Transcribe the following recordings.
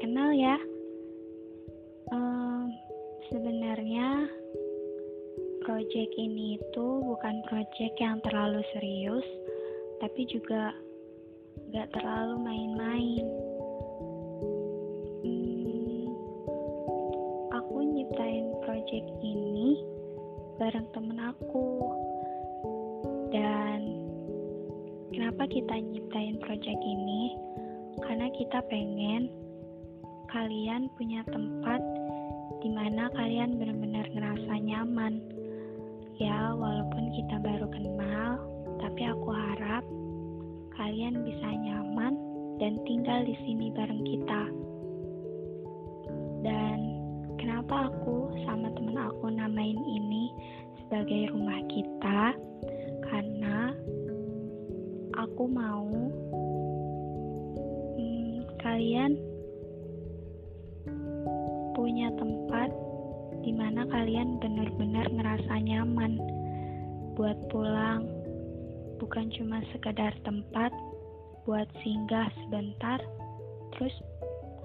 kenal ya. Um, sebenarnya project ini itu bukan project yang terlalu serius, tapi juga gak terlalu main-main. Hmm, aku nyiptain project ini bareng temen aku. Dan kenapa kita nyiptain project ini? Karena kita pengen kalian punya tempat di mana kalian benar-benar ngerasa nyaman. Ya, walaupun kita baru kenal, tapi aku harap kalian bisa nyaman dan tinggal di sini bareng kita. Dan kenapa aku sama temen aku namain ini sebagai rumah kita? Karena aku mau kalian punya tempat di mana kalian benar-benar ngerasa nyaman buat pulang, bukan cuma sekedar tempat buat singgah sebentar, terus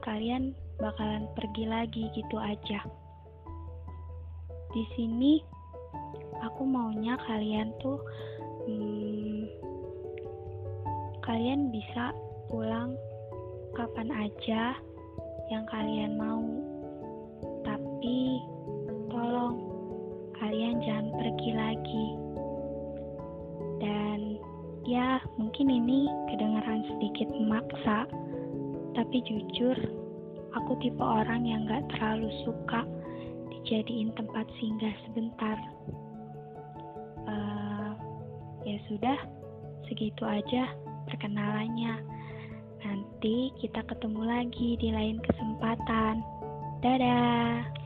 kalian bakalan pergi lagi gitu aja. Di sini aku maunya kalian tuh hmm, kalian bisa pulang kapan aja yang kalian mau tapi tolong kalian jangan pergi lagi. Dan ya, mungkin ini kedengaran sedikit memaksa, tapi jujur, aku tipe orang yang gak terlalu suka dijadiin tempat singgah sebentar. Uh, ya sudah, segitu aja perkenalannya. Nanti kita ketemu lagi di lain kesempatan. Dadah.